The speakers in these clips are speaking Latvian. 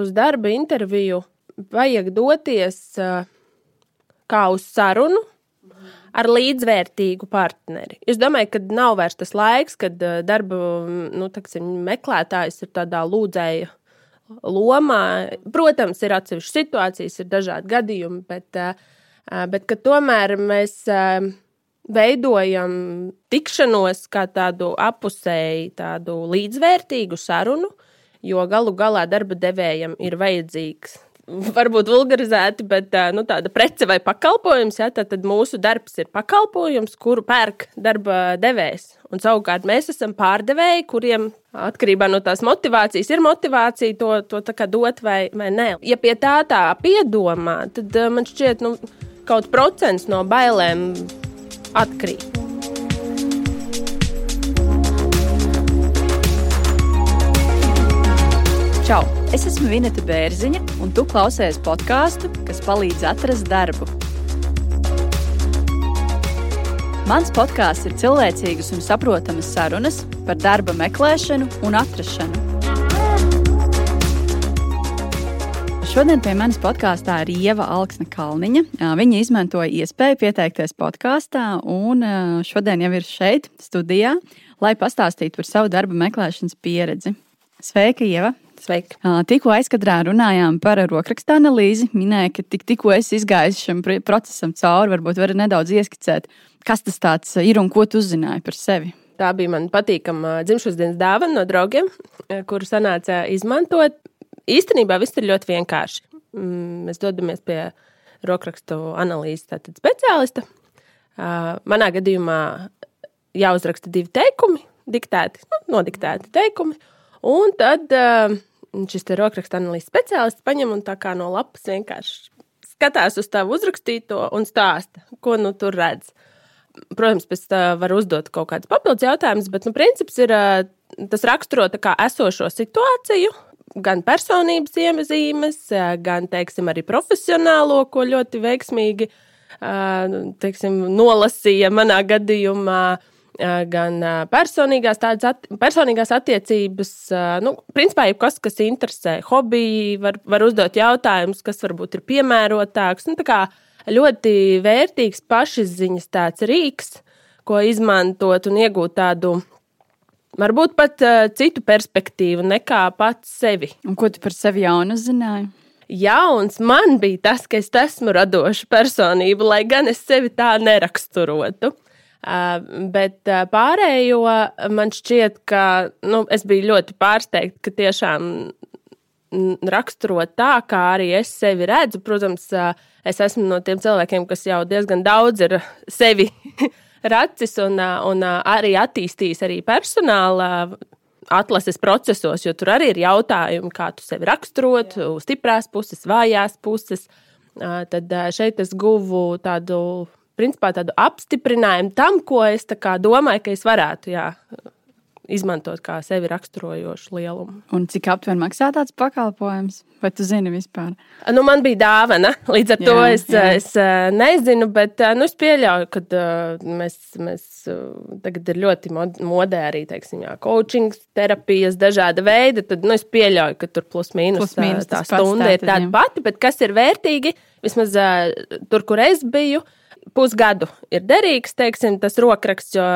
uz darba interviju vajag doties uh, kā uz sarunu ar līdzvērtīgu partneri. Es domāju, ka nav vairs tas laiks, kad uh, darba nu, taksim, meklētājs ir tādā lūdzēja lomā. Protams, ir atsevišķas situācijas, ir dažādi gadījumi, bet, uh, bet tomēr mēs. Uh, veidojam tikšanos kā tādu apusēju, tādu līdzvērtīgu sarunu, jo galu galā darba devējam ir vajadzīgs. Varbūt vulgarizēti, bet nu, tāda prece vai pakalpojums. Ja, tad mūsu darbs ir pakalpojums, kuru pērk darba devējs. Un savukārt mēs esam pārdevēji, kuriem atkarībā no tās motivācijas ir motivācija to, to dot vai, vai nē. Ja pie tā tā piedomā, tad man šķiet, nu, kaut procents no bailēm atkrīt. Čau! Es esmu Vineta Bērziņa, un tu klausies podkāstu, kas palīdz atrast darbu. Mans podkāsts ir cilvēcīgas un saprotamas sarunas par darba meklēšanu un atrašanu. Šodien pie manis podkāstā ir Ieva Alksne Kalniņa. Viņa izmantoja iespēju pieteikties podkāstā, un šodien jau ir šeit, studijā, lai pastāstītu par savu darba meklēšanas pieredzi. Sveika, Ieva! Sveiki. Tikko aizkadrā runājām par rokrakstu analīzi. Minēja, ka tik, tikko esi izgājis šim procesam cauri, varbūt vari nedaudz ieskicēt, kas tas ir un ko tu uzzināji par sevi. Tā bija man patīkama dzimšanas dienas dāvana no draugiem, kuru sanāca izmantot īstenībā viss ir ļoti vienkārši. Mm, mēs dodamies pie rokrakstu analīzes speciālista. Manā gadījumā jāuzraksta divi teikumi, diktēti, nu, nodiktēti teikumi. Un tad šis rokrakstu analīzes speciālists paņem un tā kā no lapas vienkārši skatās uz tavu uzrakstīto un stāsta, ko nu tur redz. Protams, pēc tam var uzdot kaut kādus papildus jautājumus, bet nu, princips ir tas raksturo esošo situāciju, gan personības iezīmes, gan teiksim, arī profesionālo, ko ļoti veiksmīgi teiksim, nolasīja manā gadījumā. Gan personīgās, at, personīgās attiecības, nu, principā, jebkas, kas interesē, hobiji, var, var uzdot jautājumus, kas varbūt ir piemērotāks. Nu, ļoti vērtīgs pašizziņas tāds rīks, ko izmantot un iegūt tādu Varbūt pat uh, citu perspektīvu nekā pats sevi. Un ko tu par sevi jaunu zināji? Jauns man bija tas, ka es esmu radoša personība, lai gan es sevi tā neraksturotu. Bet pārējo man šķiet, ka nu, es biju ļoti pārsteigta, ka tiešām raksturot tā, kā arī es sevi redzu. Protams, es esmu no tiem cilvēkiem, kas jau diezgan daudz ir sevi racis un, un arī attīstījis arī personāla atlases procesos, jo tur arī ir jautājumi, kā tu sevi raksturot, stiprās puses, vājās puses. Tad šeit es guvu tādu, principā, tādu apstiprinājumu tam, ko es domāju, ka es varētu jā, izmantot kā sevi raksturojošu lielumu. Un cik aptuveni maksā tāds pakalpojums? Vai tu zini vispār? Nu, man bija dāvana, līdz ar jā, to es, jā. es nezinu, bet nu, es pieļauju, ka mēs, mēs tagad ir ļoti modē arī, teiksim, jā, coaching, terapijas, dažāda veida. Tad nu, es pieļauju, ka tur plus mīnus, plus mīnus tā stunda ir tāda pati, bet kas ir vērtīgi, vismaz tur, kur es biju, pusgadu ir derīgs, teiksim, tas rokraksts, jo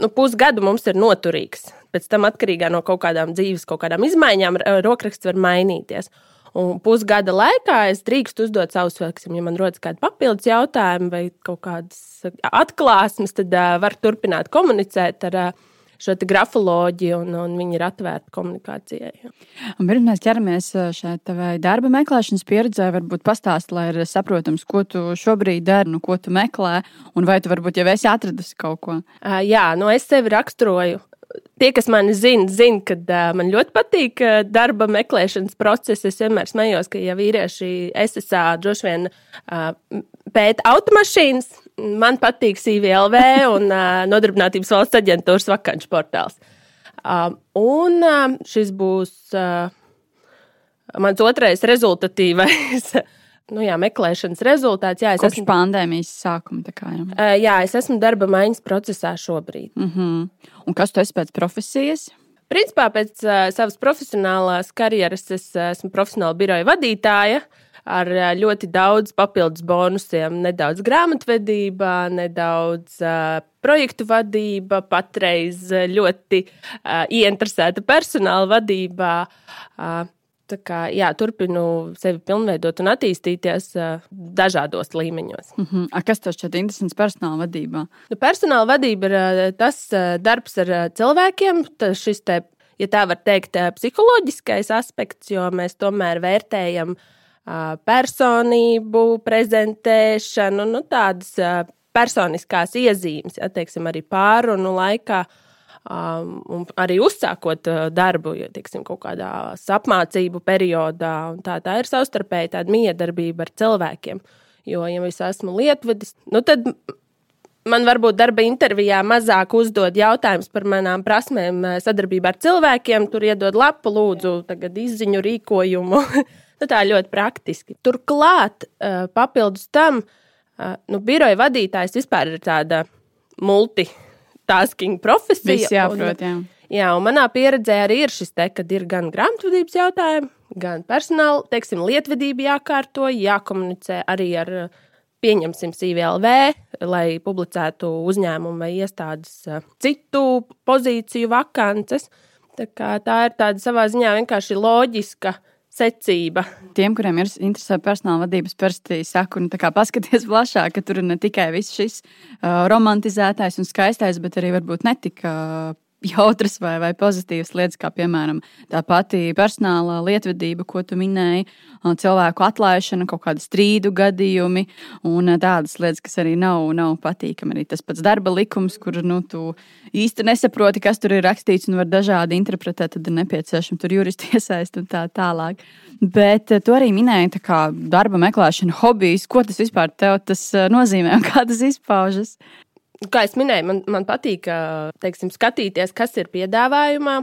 nu, pusgadu mums ir noturīgs. Pēc tam, atkarībā no kaut kādām dzīves, kaut kādām izmaiņām, rokraksts var mainīties. Un pusgada laikā es drīkstu uzdot savus, teiksim, ja man rodas kādi papildus jautājumi vai kaut kādas atklāsmes, tad uh, var turpināt komunicēt ar uh, šo grafoloģiju, un, un viņi ir atvērti komunikācijai. Un pirms mēs ķeramies šai tavai darba meklēšanas pieredzē, varbūt pastāst, lai ir saprotams, ko tu šobrīd dari, nu, ko tu meklē, un vai tu varbūt jau esi atradusi kaut ko. Uh, jā, nu es sevi raksturoju tie, kas mani zina, zina, ka uh, man ļoti patīk uh, darba meklēšanas process. Es vienmēr smējos, ka, ja vīrieši SSA droši vien uh, pēta automašīnas, man patīk CVLV un uh, Nodarbinātības valsts aģentūras vakanču portāls. Uh, un uh, šis būs uh, mans otrais rezultatīvais. nu, jā, meklēšanas rezultāts. Jā, es Kopš esmu pandēmijas sākuma. Kā, jā. Uh, jā, es esmu darba maiņas procesā šobrīd. Mm -hmm. Un kas tu esi pēc profesijas? Principā pēc uh, savas profesionālās karjeras es esmu profesionāla biroja vadītāja. Ar ļoti daudz papildus bonusiem, nedaudz grāmatvedībā, nedaudz uh, projektu vadība, patreiz ļoti uh, ieinteresēta personāla vadībā. Uh, kā, jā, turpinu sevi pilnveidot un attīstīties uh, dažādos līmeņos. Mm -hmm. A, kas tev šķiet interesants personāla vadībā? Nu, personāla vadība ir uh, tas uh, darbs ar uh, cilvēkiem, tas šis te, ja tā var teikt, psiholoģiskais aspekts, jo mēs tomēr vērtējam uh, personību, prezentēšanu, nu, tādas personiskās iezīmes, ja teiksim, arī pārunu laikā. Um, un arī uzsākot darbu, ja teiksim, kaut kādā apmācību periodā. Tā, tā ir savstarpēji tāda miedarbība ar cilvēkiem. Jo, ja es esmu lietvedis, nu tad man varbūt darba intervijā mazāk uzdod jautājumus par manām prasmēm, sadarbībā ar cilvēkiem. Tur iedod lapu, lūdzu, izziņu rīkojumu. nu, tā ļoti praktiski. Turklāt, papildus tam, nu, biroja vadītājs vispār ir tāda multi multitasking profesija. Viss jāprot, jā. Jā, un manā pieredzē arī ir šis te, kad ir gan grāmatvedības jautājumi, gan personāla, teiksim, lietvedība jākārto, jākomunicē arī ar, pieņemsim, CVLV, lai publicētu uzņēmumu vai iestādes citu pozīciju vakances. Tā, tā ir tāda savā ziņā vienkārši loģiska uh, secība. Tiem, kuriem ir interesē personāla vadības, parasti saku, nu, paskaties plašāk, ka tur ir ne tikai viss šis uh, romantizētais un skaistais, bet arī varbūt netika uh, jautras vai, vai pozitīvas lietas, kā piemēram tā pati personāla lietvedība, ko tu minēji, cilvēku atlaišana, kaut kādi strīdu gadījumi un tādas lietas, kas arī nav, nav patīkami. Arī tas pats darba likums, kur nu, tu īsti nesaproti, kas tur ir rakstīts un var dažādi interpretēt, tad ir nepieciešams tur juristi iesaist un tā tālāk. Bet tu arī minēji kā darba meklēšana, hobijs. Ko tas vispār tev tas nozīmē un kā tas izpaužas? Kā jau minēju, man, man patīk teiksim, skatīties, kas ir piedāvājumā,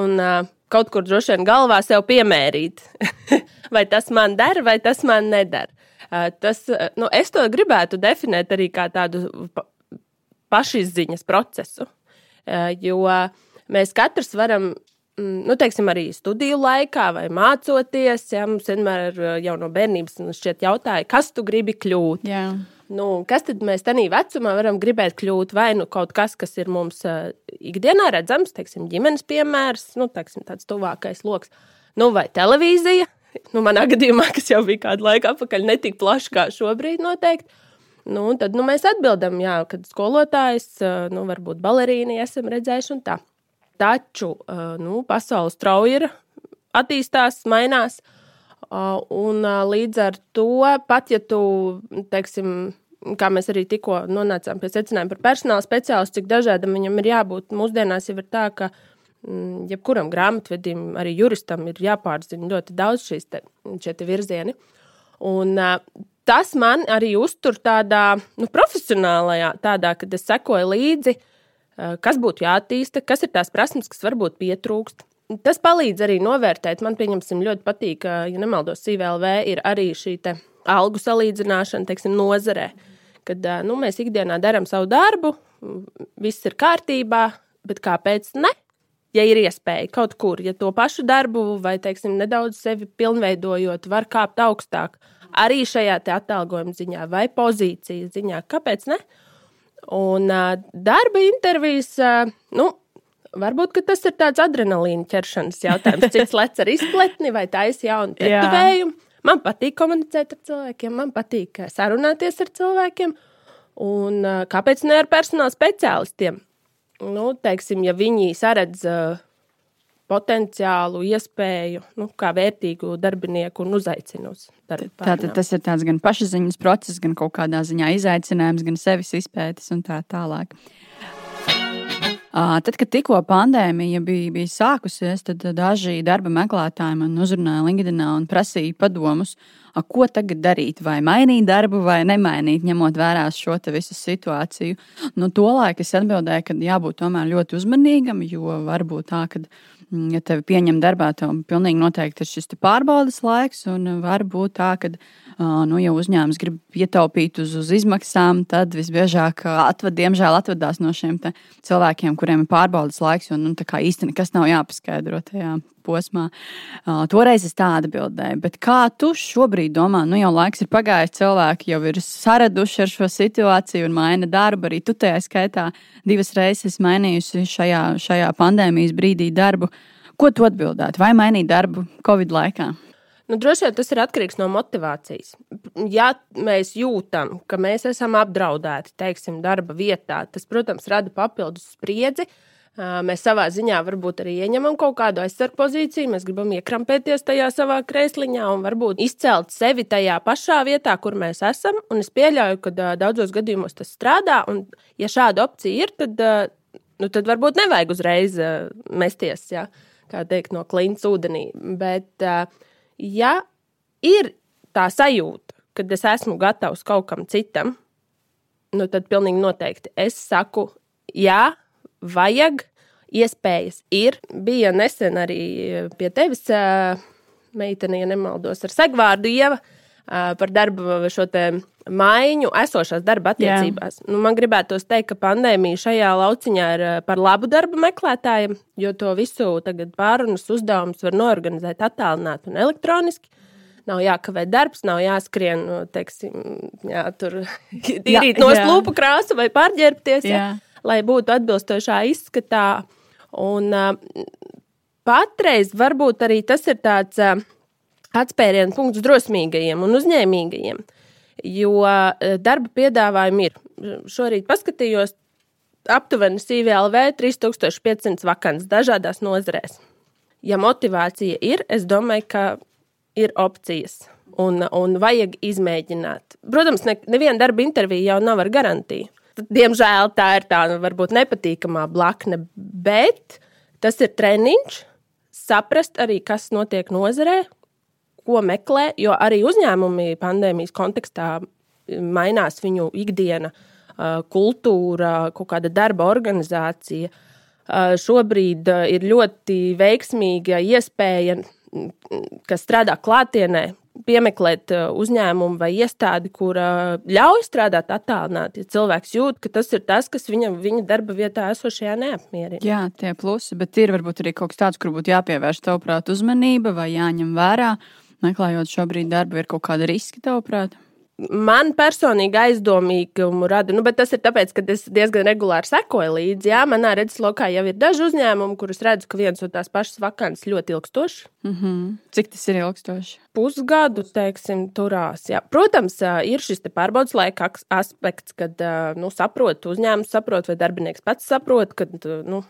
un kaut kur droši vien galvā sev piemērīt, vai tas man der, vai tas man neder. Tas, nu, es to gribētu definēt arī kā tādu pašizziņas procesu, jo mēs katrs varam nu, teiksim, arī studiju laikā vai mācoties, ja mums vienmēr jau no bērnības šķiet jautāja, kas tu gribi kļūt. Jā. Nu, kas tad mēs tādā vecumā varam gribēt kļūt? Vai nu kaut kas, kas ir mums uh, ikdienā redzams, teiksim, ģimenes piemērs, nu, teiksim, tāds tuvākais lokus, nu, vai televīzija. Nu, manā gadījumā, kas jau bija kādu laiku atpakaļ, ne tik plaši kā šobrīd, noteikti. Nu, tad nu, mēs atbildam, jā, kad skolotājs, uh, nu, varbūt balerīni esam redzējuši un tā. Taču uh, nu, pasaules strauji ir attīstās, mainās. Un līdz ar to, pat ja tu, teiksim, kā mēs arī tikko nonācām pie secinājuma par personāla speciālistu, cik dažādam viņam ir jābūt. Mūsdienās jau ir tā, ka mm, jebkuram grāmatvedim, arī juristam ir jāpārzina ļoti daudz šīs te, te virzieni. Un, tas man arī uztur tādā nu, profesionālajā, tādā, kad es sekoju līdzi, kas būtu jāattīsta, kas ir tās prasmes, kas varbūt pietrūkst. Tas palīdz arī novērtēt. Man, pieņemsim, ļoti patīk, ja nemaldos, CVLV ir arī šī algu salīdzināšana, teiksim, nozarē. Kad nu, mēs ikdienā darām savu darbu, viss ir kārtībā, bet kāpēc ne? Ja ir iespēja kaut kur, ja to pašu darbu vai, teiksim, nedaudz sevi pilnveidojot, var kāpt augstāk, arī šajā atalgojuma ziņā vai pozīcijas ziņā, kāpēc ne? Un darba intervijas, nu, Varbūt tas ir tāds adrenalīna ķeršanas jautājums. Cits lec ar izpletni vai taisa jaunu tetovējumu. Man patīk komunicēt ar cilvēkiem, man patīk eh, sarunāties ar cilvēkiem. Un, uh, kāpēc ne ar personāla speciālistiem? Nu, teiksim, ja viņi saredz uh, potenciālu, iespēju, nu, kā vērtīgu darbinieku un uzaicinu uz darbu. Tātad tas ir tāds gan pašaziņas process, gan kaut kādā ziņā izaicinājums, gan sevis izpētes un tā tālāk. Tad, kad tikko pandēmija bija, bija sākusies, tad daži darba meklētāji man uzrunāja LinkedIn un prasīja padomus, ko tagad darīt, vai mainīt darbu, vai nemainīt, ņemot vērā šo visu situāciju. Nu, Tolaik es atbildēju, ka jābūt tomēr ļoti uzmanīgam, jo var būt tā, ka mm, ja tevi pieņem darbā, tev pilnīgi noteikti ir šis pārbaudas laiks, un var būt tā, ka Nu, ja uzņēmums grib ietaupīt uz, uz izmaksām, tad visbiežāk atved, diemžēl atvadās no šiem cilvēkiem, kuriem ir pārbaudas laiks, un nu, īstenībā nekas nav jāpaskaidro tajā posmā. Uh, toreiz es tā atbildēju, bet kā tu šobrīd domā, nu jau laiks ir pagājis, cilvēki jau ir saraduši ar šo situāciju un maina darbu. Arī tu tajā skaitā divas reizes mainījusi šajā, šajā pandēmijas brīdī darbu. Ko tu atbildētu? Vai mainīt darbu Covid laikā? Nu, droši vien tas ir atkarīgs no motivācijas. Ja mēs jūtam, ka mēs esam apdraudēti, teiksim, darba vietā, tas, protams, rada papildus spriedzi. Mēs savā ziņā varbūt arī ieņemam kaut kādu aizsardzību pozīciju, mēs gribam iekrampēties tajā savā krēsliņā un varbūt izcelt sevi tajā pašā vietā, kur mēs esam. Un es pieļauju, ka daudzos gadījumos tas strādā. Un, ja šāda opcija ir, tad, nu, tad varbūt nevajag uzreiz mesties, ja, kā teikt, no klints ūdenī. Bet, uh, ja ir tā sajūta, ka es esmu gatavs kaut kam citam, nu tad pilnīgi noteikti es saku, jā, vajag, iespējas ir. Bija nesen arī pie tevis meitene, ja nemaldos, ar segvārdu ieva par darbu šo te maiņu esošās darba attiecībās. Nu, man gribētos teikt, ka pandēmija šajā lauciņā ir par labu darba meklētājiem, jo to visu tagad pārunas uzdevumus var norganizēt attālināti un elektroniski. Nav jākavē darbs, nav jāskrien, nu, teiksim, jā, tur tīrīt no lūpu krāsu vai pārģērbties, jā. Jā, lai būtu atbilstošā izskatā. Un uh, patreiz varbūt arī tas ir tāds. Uh, atspērienu punkts drosmīgajiem un uzņēmīgajiem, jo e, darba piedāvājumi ir. Šorīt paskatījos, aptuveni CVLV 3500 vakants dažādās nozarēs. Ja motivācija ir, es domāju, ka ir opcijas un, un vajag izmēģināt. Protams, ne, neviena darba intervija jau nav ar garantiju. Diemžēl tā ir tā nu, varbūt nepatīkamā blakne, bet tas ir treniņš, saprast arī, kas notiek nozarē, ko meklē, jo arī uzņēmumi pandēmijas kontekstā mainās viņu ikdiena, kultūra, kaut kāda darba organizācija. Šobrīd ir ļoti veiksmīga iespēja, kas strādā klātienē, piemeklēt uzņēmumu vai iestādi, kur ļauj strādāt attālināti. Ja cilvēks jūt, ka tas ir tas, kas viņam viņa darba vietā esošajā neapmierina. Jā, tie plusi, bet ir varbūt arī kaut kas tāds, kur būtu jāpievērš tavuprāt uzmanība vai jāņem vērā. Uh, meklējot šobrīd darbu, ir kaut kāda riska, tavuprāt? Man personīgi aizdomīgumu rada, nu, bet tas ir tāpēc, ka es diezgan regulāri sekoju līdzi. Jā, manā redzeslokā jau ir daži uzņēmumi, kurus redzu, ka viens un tās pašas vakants ļoti ilgstošs. Mm -hmm. Cik tas ir ilgstoši? Pusgadu, teiksim, turās. Jā. Protams, ir šis pārbaudas laika aspekts, kad nu, saprot, uzņēmums saprot, vai darbinieks pats saprot, ka nu,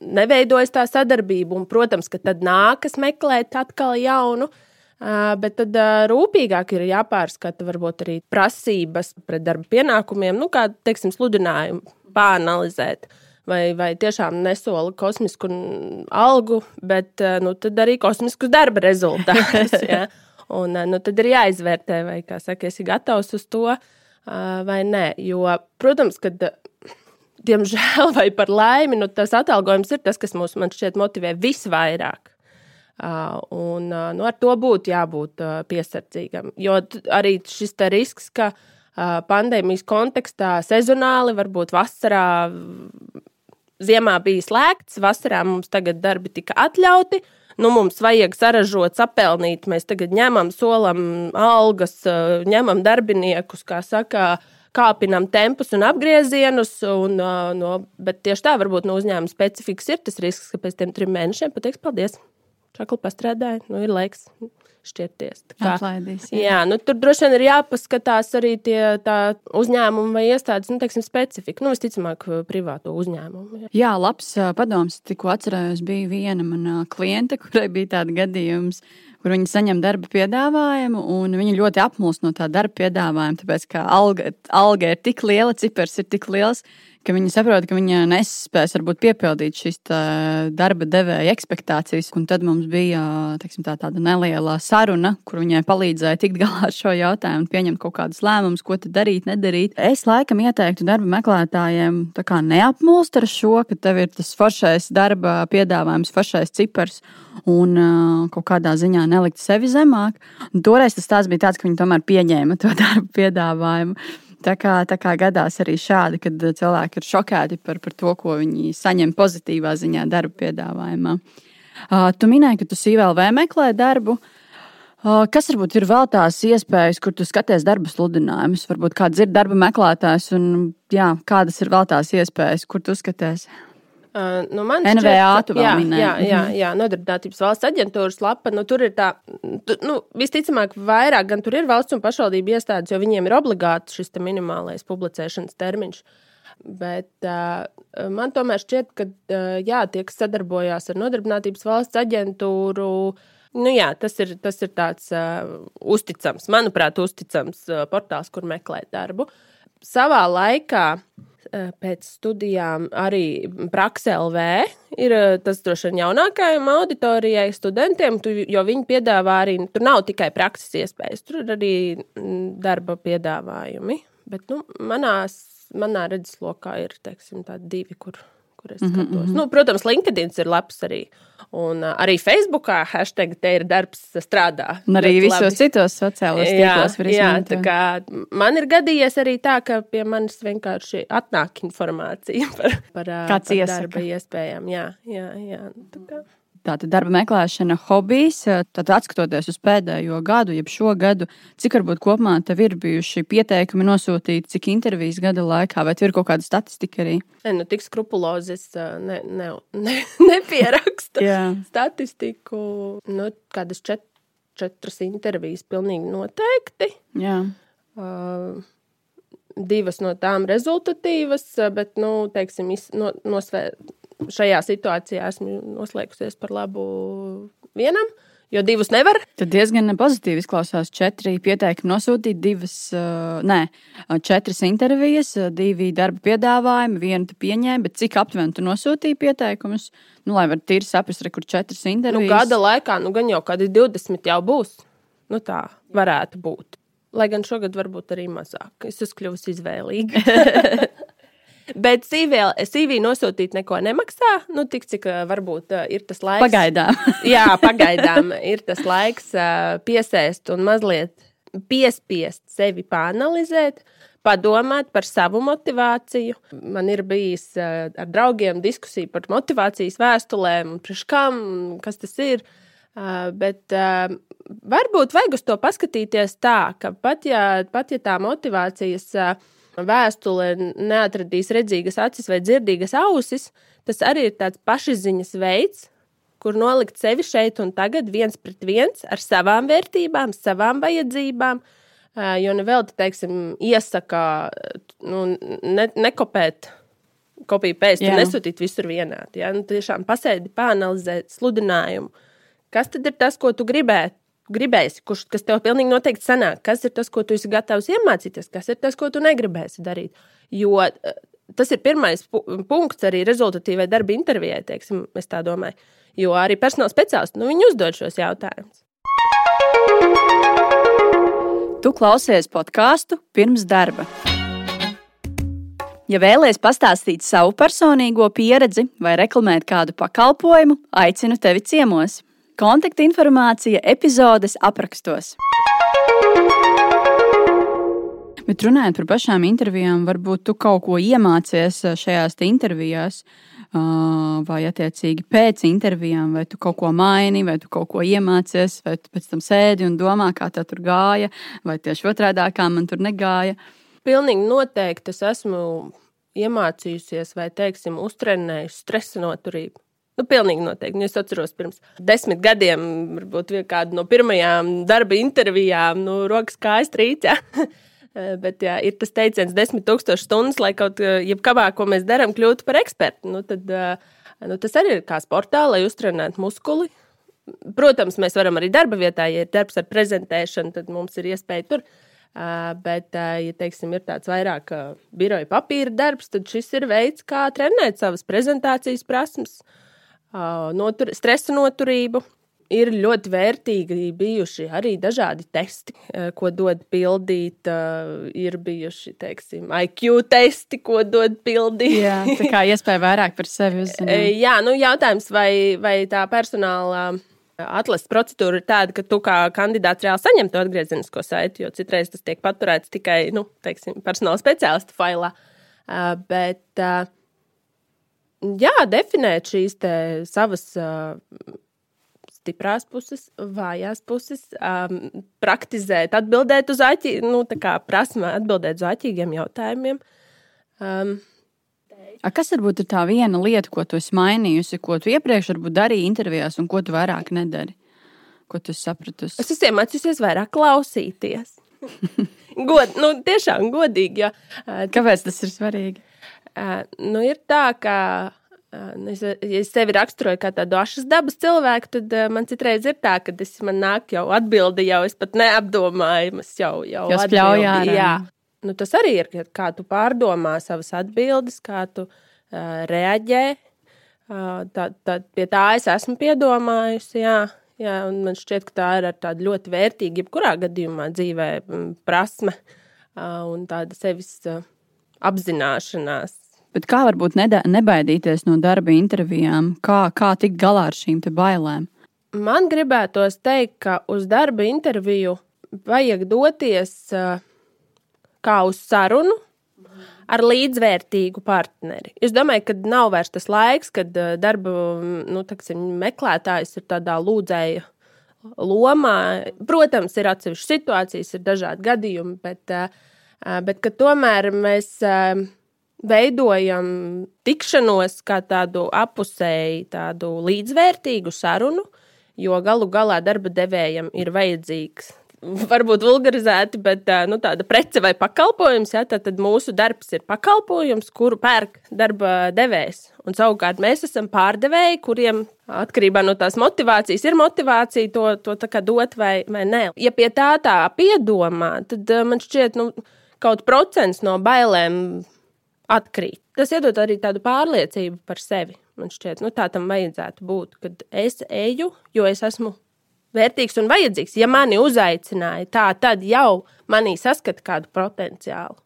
neveidojas tā sadarbība. Un, protams, ka tad nākas meklēt atkal jaunu. Bet tad rūpīgāk ir jāpārskata varbūt arī prasības pret darba pienākumiem, nu, kā teiksim, sludinājumu pāranalizēt. Vai, vai tiešām nesola kosmisku algu, bet nu, arī kosmiskus darba rezultātus. ja? Un, nu, tad ir jāizvērtē, vai saka, esi gatavs uz to vai nē. Jo, protams, kad diemžēl vai par laimi, nu, tas atalgojums ir tas, kas mūs šķiet motivē visvairāk. Un, nu, ar to būtu jābūt piesardzīgam. Jo arī šis risks, ka pandēmijas kontekstā sezonāli, varbūt vasarā, ziemā bija slēgts, vasarā mums tagad darbi tika atļauti. Nu, mums vajag saražot, sapelnīt. Mēs tagad ņemam, solam algas, ņemam darbiniekus, kā saka, kāpinam tempus un apgriezienus. Un, no, bet tieši tā, varbūt no uzņēmuma specifikas ir tas risks, ka pēc tam trim mēnešiem pateiks paldies čakli pastrādāja, nu ir laiks šķirties. Atlaidīs, jā. jā, nu, tur droši vien ir jāpaskatās arī tie uzņēmumi vai iestādes nu, teiksim, specifika. Nu, visticamāk, privāto uzņēmumu. Jā, jā labs padoms. Tikko atcerējos, bija viena mana klienta, kurai bija tāds gadījums. Kur viņi saņem darba piedāvājumu, un viņi ļoti apmulst no tā darba piedāvājuma. Tāpēc, ka alga, alga ir tik liela, cipars ir tik liels, ka viņi saprot, ka viņi nespēs varbūt piepildīt šīs darba devēja expectācijas. Un tad mums bija teiksim, tā, tāda neliela saruna, kur viņai palīdzēja tikt galā ar šo jautājumu, pieņemt kaut kādus lēmumus, ko darīt, nedarīt. Es laikam ieteiktu darba meklētājiem neapmulst ar šo, ka tev ir tas foršais darba piedāvājums, foršais cipars un kaut kādā ziņā nelikt sevi zemāk. Un toreiz tas bija tāds, ka viņi tomēr pieņēma to darbu piedāvājumu. Tā kā, tā kā gadās arī šādi, kad cilvēki ir šokēti par, par to, ko viņi saņem pozitīvā ziņā darba piedāvājumā. Uh, tu minēji, ka tu sīvēlvē meklē darbu. Uh, kas varbūt ir vēl tās iespējas, kur tu skaties darba sludinājumus? Varbūt kāds ir darba meklētājs un jā, kādas ir vēl tās iespējas, kur tu skaties? Uh, nu man NVA tu vēl minēji. Jā, jā, mhm. jā, nodarbinātības valsts aģentūras lapa. Nu, tur ir tā, tu, nu, visticamāk, vairāk gan tur ir valsts un pašvaldību iestādes, jo viņiem ir obligāti šis minimālais publicēšanas termiņš. Bet uh, man tomēr šķiet, ka uh, jā, tie, kas sadarbojās ar Nodarbinātības valsts aģentūru, nu, jā, tas ir, tas ir tāds uh, uzticams, manuprāt, uzticams uh, portāls, kur meklēt darbu. Savā laikā Eh, pēc studijām arī Praksa LV ir eh, tas droši vien jaunākajam auditorijai, studentiem, tu, jo viņi piedāvā arī, tur nav tikai prakses iespējas, tur ir arī mm, darba piedāvājumi. Bet nu, manās, manā redzeslokā ir teiksim, divi, kur, kur es skatos. Mm -hmm. nu, protams, LinkedIn ir labs arī. Un uh, arī Facebookā hashtag te ir darbs strādā. Un arī visos labi. citos sociālos tīklos var izmantot. Jā, tā kā man ir gadījies arī tā, ka pie manis vienkārši atnāk informācija par, par, Kāds par iesaka. darba iespējām. Jā, jā, jā. Tā kā. Tātad darba meklēšana, hobijs, tad atskatoties uz pēdējo gadu, jeb šo gadu, cik varbūt kopumā tev ir bijuši pieteikumi nosūtīti, cik intervijas gada laikā, vai ir kaut kāda statistika arī? Ne, nu, tik skrupulozi es ne, ne, ne, nepierakstu statistiku. Nu, kādas čet, četras intervijas pilnīgi noteikti. Jā. Uh, divas no tām rezultatīvas, bet, nu, teiksim, no, nosvēr, šajā situācijā esmu noslēgusies par labu vienam. Jo divus nevar. Tad diezgan pozitīvi izklausās. Četri pieteikumi nosūtīt, divas, nē, četras intervijas, divi darba piedāvājumi, vienu tu pieņēmi, bet cik aptuveni tu nosūtīji pieteikumus? Nu, lai var tīri saprast, kur četras nu, intervijas. Nu, gada laikā, nu, gan jau kādi 20 jau būs. Nu, tā varētu būt. Lai gan šogad varbūt arī mazāk. Es esmu kļuvusi izvēlīga. Bet CV nosūtīt neko nemaksā. Nu, tik cik varbūt ir tas laiks. Pagaidām. jā, pagaidām ir tas laiks piesēst un mazliet piespiest sevi panalizēt. Padomāt par savu motivāciju. Man ir bijis ar draugiem diskusija par motivācijas vēstulēm, kam, kas tas ir. Bet varbūt vajag uz to paskatīties tā, ka pat ja, pat ja tā motivācijas vēstule neatradīs redzīgas acis vai dzirdīgas ausis, tas arī ir tāds pašizziņas veids, kur nolikt sevi šeit un tagad viens pret viens ar savām vērtībām, savām vajadzībām. Jo nevelti, teiksim, iesaka nu, ne, nekopēt kopiju un nesūtīt visur vienādi. Ja? Nu, tiešām pasēdi, pāanalizēt sludinājumu. Kas tad ir tas, ko tu gribētu? Gribēsi, kurš, kas tev pilnīgi noteikti sanāk, kas ir tas, ko tu esi gatavs iemācīties, kas ir tas, ko tu negribēsi darīt. Jo eh, tas ir pirmais pu punkts arī rezultatīvai darba intervijai, teiksim, es tā domāju. Jo arī personāla speciālisti, nu, viņi uzdod šos jautājumus. Tu klausies podkāstu pirms darba. Ja vēlaties pastāstīt savu personīgo pieredzi vai reklamēt kādu pakalpojumu, aicinu tevi ciemos. Kontaktinformācija epizodes aprakstos. Bet runājot par pašām intervijām, varbūt tu kaut ko iemācies šajās intervijās, vai attiecīgi pēc intervijām, vai tu kaut ko maini, vai tu kaut ko iemācies, vai tu pēc tam sēdi un domā, kā tā tur gāja, vai tieši otrādi, kā man tur negāja. Pilnīgi noteikti es esmu iemācījusies vai, teiksim, uztrenējusi stresa noturību. Nu, pilnīgi noteikti. Nu, es atceros, pirms desmit gadiem, varbūt kādu no pirmajām darba intervijām, nu, rokas kājas trīcē. Bet, ja ir tas teiciens, desmit tūkstoši stundas, lai kaut kādā, ko mēs darām, kļūtu par ekspertu, nu, tad nu, tas arī ir kā sportā, lai uztrenētu muskuli. Protams, mēs varam arī darba vietā, ja ir darbs ar prezentēšanu, tad mums ir iespēja tur Bet, ja teiksim, ir tāds vairāk biroja papīra darbs, tad šis ir veids, kā trenēt savas prezentācijas prasmes, notur, stresa noturību. Ir ļoti vērtīgi bijuši arī dažādi testi, ko dod pildīt. Ir bijuši, teiksim, IQ testi, ko dod pildīt. Jā, tā kā iespēja vairāk par sevi uzzināt. Jā, nu jautājums, vai, vai tā personāla atlases procedūra ir tāda, ka tu kā kandidāts reāli saņem to atgriezenisko saiti, jo citreiz tas tiek paturēts tikai nu, teiksim, personāla speciālistu failā. Uh, bet, uh, jā, definēt šīs savas uh, stiprās puses, vājās puses, um, praktizēt, atbildēt uz aķi, nu, tā kā prasme atbildēt uz aķīgiem jautājumiem. Um, A kas varbūt ir tā viena lieta, ko tu esi mainījusi, ko tu iepriekš darīji intervijās, un ko tu vairāk nedari? Ko tu sapratusi? Es esmu mācījusies vairāk klausīties. God, nu, tiešām godīgi. Jo, Kāpēc tas ir svarīgi? Nu, ir tā, ka. Nu, es, ja es sevi raksturoju kā tādu ašas dabas cilvēku, tad uh, man citreiz ir tā, ka es man nāk jau atbildi, jau es pat neapdomāju, es jau, jau atbildi. Jā, nu, tas arī ir, kā tu pārdomā savas atbildes, kā tu uh, reaģē. Uh, tā, tā, pie tā es esmu piedomājusi. Jā, jā, man šķiet, ka tā ir tāda ļoti vērtīga, jebkurā gadījumā dzīvē prasme uh, un tāda sevis uh, apzināšanās. Bet kā varbūt nebaidīties no darba intervijām? Kā, kā tikt galā ar šīm bailēm? Man gribētos teikt, ka uz darba interviju vajag doties kā uz sarunu ar līdzvērtīgu partneri. Es domāju, ka nav vairs tas laiks, kad darba nu, taksim, meklētājs ir tādā lūdzēja lomā. Protams, ir atsevišķas situācijas, ir dažādi gadījumi, bet, bet tomēr mēs veidojam tikšanos kā tādu apusēju, tādu līdzvērtīgu sarunu, jo galu galā darba devējam ir vajadzīgs. Varbūt vulgarizēti, bet nu, tāda prece vai pakalpojums. Ja, tad, tad mūsu darbs ir pakalpojums, kuru pērk darba devējs. Un savukārt mēs esam pārdevēji, kuriem atkarībā no tās motivācijas ir motivācija to, to dot vai, vai nē. Ja pie tā tā piedomā, tad man šķiet, nu, kaut procents no bailēm atkrīt. Tas iedod arī tādu pārliecību par sevi. Man šķiet, nu, tā tam vajadzētu būt, kad es eju, jo es esmu vērtīgs un vajadzīgs. Ja mani uzaicināja, tā tad jau manī saskata kādu potenciālu.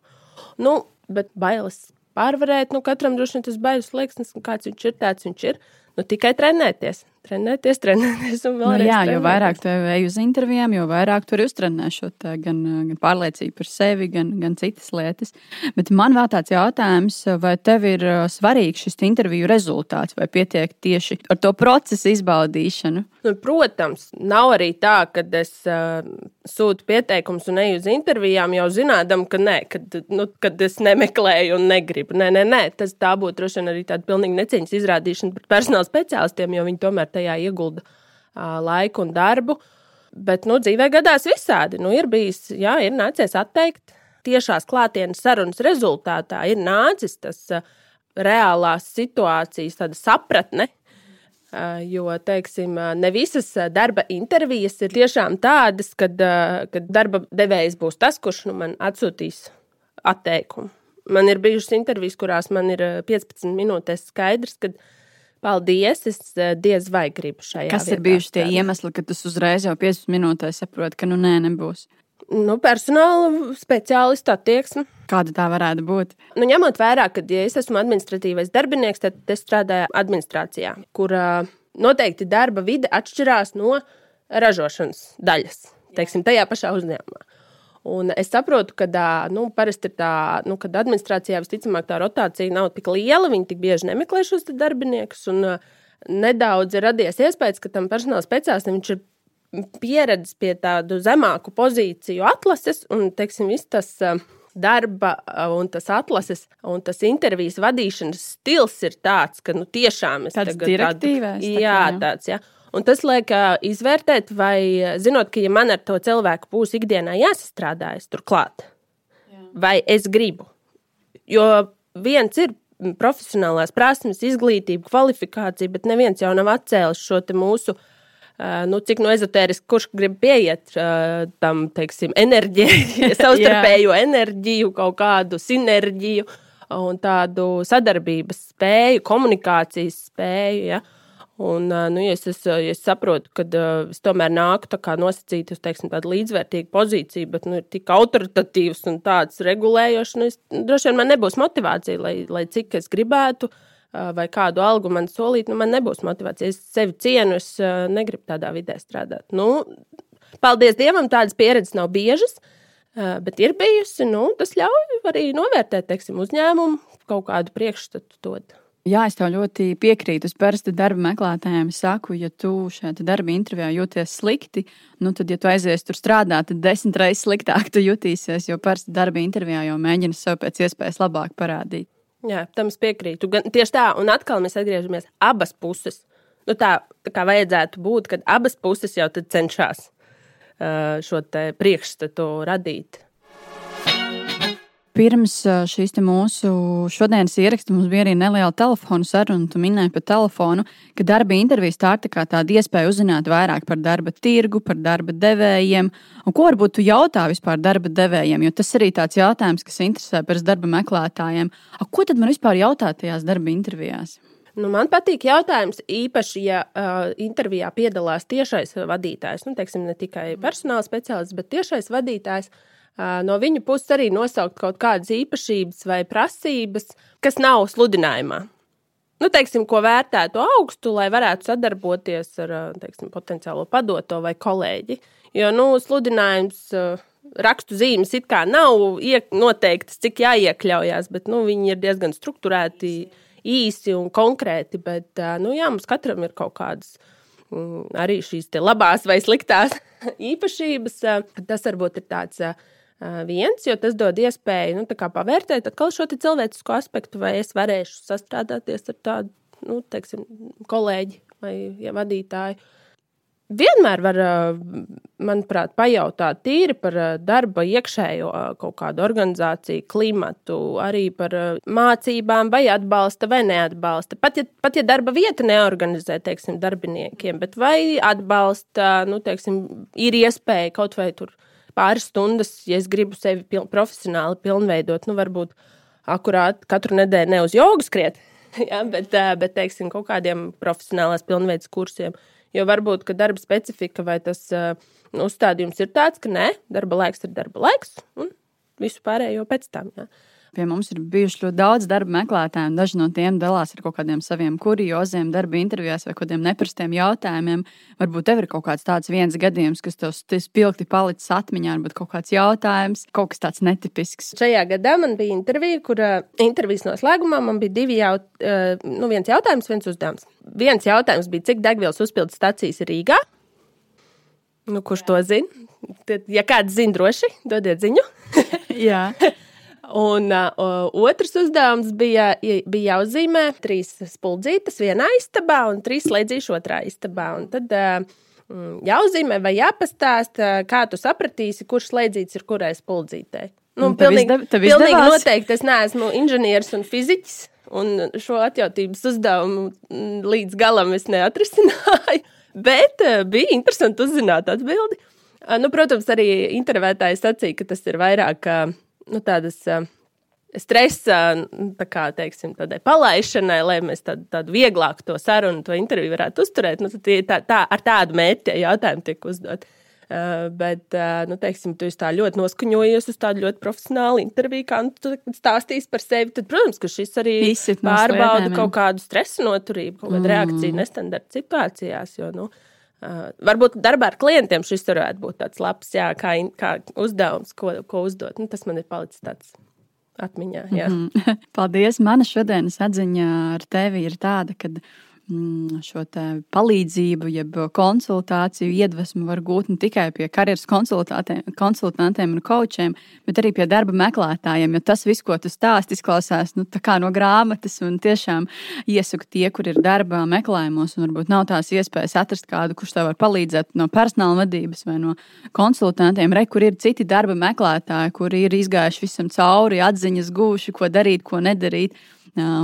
Nu, bet bailes pārvarēt, nu, katram droši vien tas bailes liekas, kāds viņš ir, tāds viņš ir. Nu, tikai trenēties trenēties, trenēties un vēlreiz. Nu, jā, trenēties. jo vairāk tu ej uz intervijām, jo vairāk tur uztrenē šo gan, gan pārliecību par sevi, gan, gan citas lietas. Bet man vēl tāds jautājums, vai tev ir uh, svarīgs šis interviju rezultāts, vai pietiek tieši ar to procesu izbaudīšanu? Nu, protams, nav arī tā, ka es uh, sūtu pieteikumus un eju uz intervijām jau zinādam, ka nē, kad, nu, kad es nemeklēju un negribu. Nē, nē, nē tas tā būtu droši vien arī tāda pilnīgi necieņas izrādīšana pret personāla speciālistiem, jo viņi tomēr tajā iegulda laiku un darbu. Bet nu, dzīvē gadās visādi. Nu, ir bijis, jā, ir nācies atteikt. Tiešās klātienes sarunas rezultātā ir nācis tas reālās situācijas sapratne, Jo, teiksim, ne visas darba intervijas ir tiešām tādas, kad, kad darba devējs būs tas, kurš nu, man atsūtīs atteikumu. Man ir bijušas intervijas, kurās man ir 15 minūtes skaidrs, ka paldies, es diez vai gribu šajā. Kas ir bijuši tie iemesli, ka tas uzreiz jau 15 minūtēs saprot, ka nu nē, nebūs? Nu, personāla speciālista attieksme. Kāda tā varētu būt? Nu, ņemot vērā, ka, ja es esmu administratīvais darbinieks, tad es strādāju administrācijā, kur noteikti darba vide atšķirās no ražošanas daļas, teiksim, tajā pašā uzņēmumā. Un es saprotu, ka nu, parasti ir tā, nu, kad administrācijā visticamāk tā rotācija nav tik liela, viņi tik bieži nemeklē šos darbiniekus. Un, nedaudz ir radies iespējas, ka tam personāla speciālistam viņš ir pieredzes pie tādu zemāku pozīciju atlases un, teiksim, viss tas darba un tas atlases un tas intervijas vadīšanas stils ir tāds, ka nu, tiešām es tāds direktīvais. Tādu, jā, tāds, jā. Un tas liek izvērtēt, vai zinot, ka ja man ar to cilvēku būs ikdienā jāsastrādājas turklāt, jā. vai es gribu. Jo viens ir profesionālās prasmes, izglītība, kvalifikācija, bet neviens jau nav atcēlis šo mūsu nu, cik no ezotēriski, kurš grib pieiet tam, teiksim, enerģiju, savstarpējo enerģiju, kaut kādu sinerģiju un tādu sadarbības spēju, komunikācijas spēju. Ja? Un, nu, ja es, es, es saprotu, ka es tomēr nāku nosacīt uz teiksim, tādu līdzvērtīgu pozīciju, bet nu, ir tik autoritatīvs un tāds regulējošs, nu, es, droši vien man nebūs motivācija, lai, lai cik es gribētu. Vai kādu algu man solīt, nu, man nebūs motivācija. Es sevi cienu, es negribu tādā vidē strādāt. Nu, paldies Dievam, tādas pieredzes nav biežas, bet ir bijusi. Nu, tas ļauj arī novērtēt teiksim, uzņēmumu, kaut kādu priekšstatu dot. Jā, es tev ļoti piekrītu. Es parasti darba meklētājiem saku, ja tu šajā darba intervijā jūties slikti, nu tad, ja tu aizies tur strādāt, tad desmit reizes sliktāk tu jutīsies, jo parasti darba intervijā jau mēģina sev pēc iespējas labāk parādīt. Jā, tam es piekrītu. Gan, tieši tā, un atkal mēs atgriežamies abas puses. Nu, tā, tā kā vajadzētu būt, kad abas puses jau cenšas uh, šo priekšstatu radīt. Pirms šīs mūsu šodienas ieraksta mums bija arī neliela telefona saruna. Tu minēji par telefonu, ka darba intervijas tā ir tā tāda iespēja uzzināt vairāk par darba tirgu, par darba devējiem. Un ko varbūt tu jautā vispār darba devējiem? Jo tas arī tāds jautājums, kas interesē pēc darba meklētājiem. A, ko tad man vispār jautāt tajās darba intervijās? Nu, man patīk jautājums, īpaši, ja uh, intervijā piedalās tiešais vadītājs. Nu, teiksim, ne tikai personāla speciālists, bet tiešais vadītājs. Uh, no viņu puses arī nosaukt kaut kādas īpašības vai prasības, kas nav sludinājumā. Nu, teiksim, ko vērtētu augstu, lai varētu sadarboties ar teiksim, potenciālo padoto vai kolēģi. Jo nu, sludinājums, rakstu zīmes it kā nav noteiktas, cik jāiekļaujas, bet nu, viņi ir diezgan strukturēti, īsi un konkrēti. Bet nu, jā, mums katram ir kaut kādas mm, arī šīs labās vai sliktās īpašības. Tas varbūt ir tāds viens, jo tas dod iespēju nu, pavērtēt šo cilvēcisko aspektu, vai es varēšu sastrādāties ar tādu nu, teiksim, kolēģi vai ja, vadītāju. Vienmēr var, manuprāt, pajautāt tīri par darba iekšējo kaut kādu organizāciju, klimatu, arī par mācībām, vai atbalsta vai neatbalsta. Pat ja, pat ja darba vieta neorganizē teiksim, darbiniekiem, bet vai atbalsta, nu, teiksim, ir iespēja kaut vai tur pāris stundas, ja es gribu sevi pil profesionāli pilnveidot, nu, varbūt akurāt katru nedēļu ne uz jogu skriet, ja, bet, bet teiksim, kaut kādiem profesionālās pilnveidas kursiem. Jo varbūt, ka darba specifika vai tas nu, uzstādījums ir tāds, ka nē, darba laiks ir darba laiks, un visu pārējo pēc tam. Ja. Pie mums ir bijuši ļoti daudz darba meklētāju, un daži no tiem dalās ar kaut kādiem saviem kurioziem, darba intervijās vai kādiem neparastiem jautājumiem. Varbūt tev ir kaut kāds tāds viens gadījums, kas tev spilgti palicis atmiņā, varbūt kaut kāds jautājums, kaut kas tāds netipisks. Šajā gadā man bija intervija, kur intervijas noslēgumā man bija divi jaut, uh, nu, viens jautājums, viens uzdevums. Viens jautājums bija, cik degvielas uzpildes stacijas ir Rīgā? Nu, kurš Jā. to zina? Ja kāds zina, droši dodiet ziņu. Jā. Un uh, otrs uzdevums bija, bija jāuzzīmē trīs spuldzītes vienā istabā un trīs slēdzīšu otrā istabā. Un tad uh, jāuzzīmē vai jāpastāsta, kā tu sapratīsi, kurš slēdzīts ir kurai spuldzītei. Nu, pilnīgi, izdev, pilnīgi noteikti es neesmu inženieris un fiziķis, un šo atjautības uzdevumu līdz galam es neatrisināju. Bet bija interesanti uzzināt atbildi. Nu, protams, arī intervētājs sacīja, ka tas ir vairāk. Nu, tādas stresa tā kā, teiksim, palaišanai, lai mēs tādu, tādu vieglāku to sarunu, to interviju varētu uzturēt. Nu, tā, tā, ar tādu mērķi tie jautājumi tiek uzdot. Uh, bet, uh, nu, teiksim, tu tā ļoti noskaņojies uz tādu ļoti profesionālu interviju, kā nu, tu stāstīsi par sevi. Tad, protams, ka šis arī pārbauda kaut kādu stresa noturību, kaut kādu mm. reakciju nestandarta situācijās. Jo, nu, Uh, varbūt darbā ar klientiem šis varētu būt tāds labs, jā, kā, kā uzdevums, ko, ko uzdot. Nu, tas man ir palicis tāds atmiņā. Jā. Mm -hmm. Paldies! Mana šodienas atziņa ar tevi ir tāda, ka šo palīdzību, jeb konsultāciju, iedvesmu var gūt ne tikai pie karjeras konsultantiem un kočiem, bet arī pie darba meklētājiem. Jo tas viss, ko tu stāsti, izklausās nu, no grāmatas, un tiešām iesaku tie, kur ir darba meklējumos, un varbūt nav tās iespējas atrast kādu, kurš tev var palīdzēt no personāla vadības vai no konsultantiem. Re, kur ir citi darba meklētāji, kuri ir izgājuši visam cauri, atziņas gūši, ko darīt, ko nedarīt.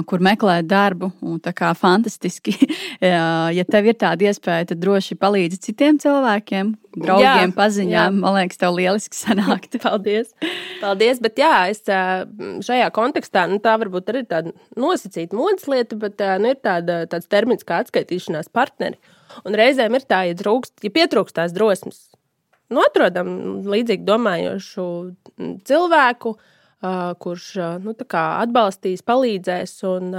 Kur meklēt darbu. Un kā fantastiski, ja tev ir tāda iespēja, tad droši palīdzi citiem cilvēkiem, draugiem, jā, paziņām. Jā. Man liekas, tev lieliski sanākt. Paldies. Paldies. Bet jā, es šajā kontekstā, nu, tā varbūt arī ir tāda nosacīta modes lieta, bet nu, ir tāda, tāds termins kā atskaitīšanās partneri. Un reizēm ir tā, ja, trūkst, ja pietrūkst tās drosmes, nu, atrodam līdzīgi domājošu cilvēku, uh, kurš nu, atbalstīs, palīdzēs. Un,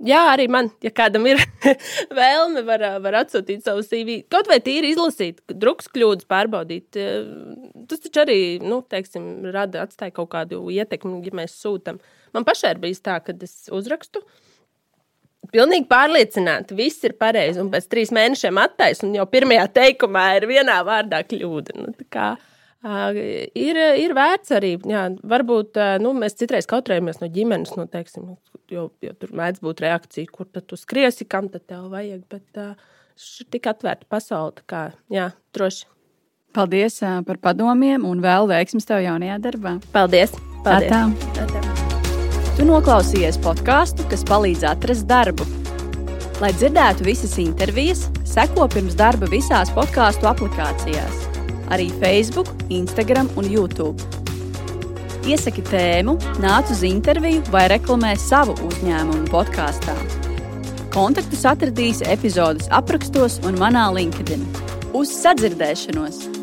Jā, arī man, ja kādam ir vēlme, var, var atsūtīt savu CV. Kaut vai tīri izlasīt, drukas kļūdas pārbaudīt. Tas taču arī, nu, teiksim, rada, atstāja kaut kādu ietekmi, ja mēs sūtām. Man pašai ir bijis tā, ka es uzrakstu, Pilnīgi pārliecināti, viss ir pareizi. Un pēc trīs mēnešiem attaisno, un jau pirmajā teikumā ir vienā vārdā kļūda. Nu, ir, ir vērts arī, jā, varbūt nu, mēs citreiz kautrējamies no ģimenes, no, teiksim, jo, jo tur mēdz būt reakcija, kur tad tu skriesi, kam tad tev vajag. Bet šī ir tik atvērta pasaule, kā jā, droši. Paldies par padomiem un vēl veiksmus tev jaunajā darbā. Paldies! Paldies. Atā. Atā. Tu noklausījies podkāstu, kas palīdz atrast darbu. Lai dzirdētu visas intervijas, seko pirms darba visās podkāstu aplikācijās, arī Facebook, Instagram un YouTube. Iesaki tēmu, nāc uz interviju vai reklamē savu uzņēmumu podkāstā. Kontaktus atradīsi epizodes aprakstos un manā LinkedIn. Uz sadzirdēšanos!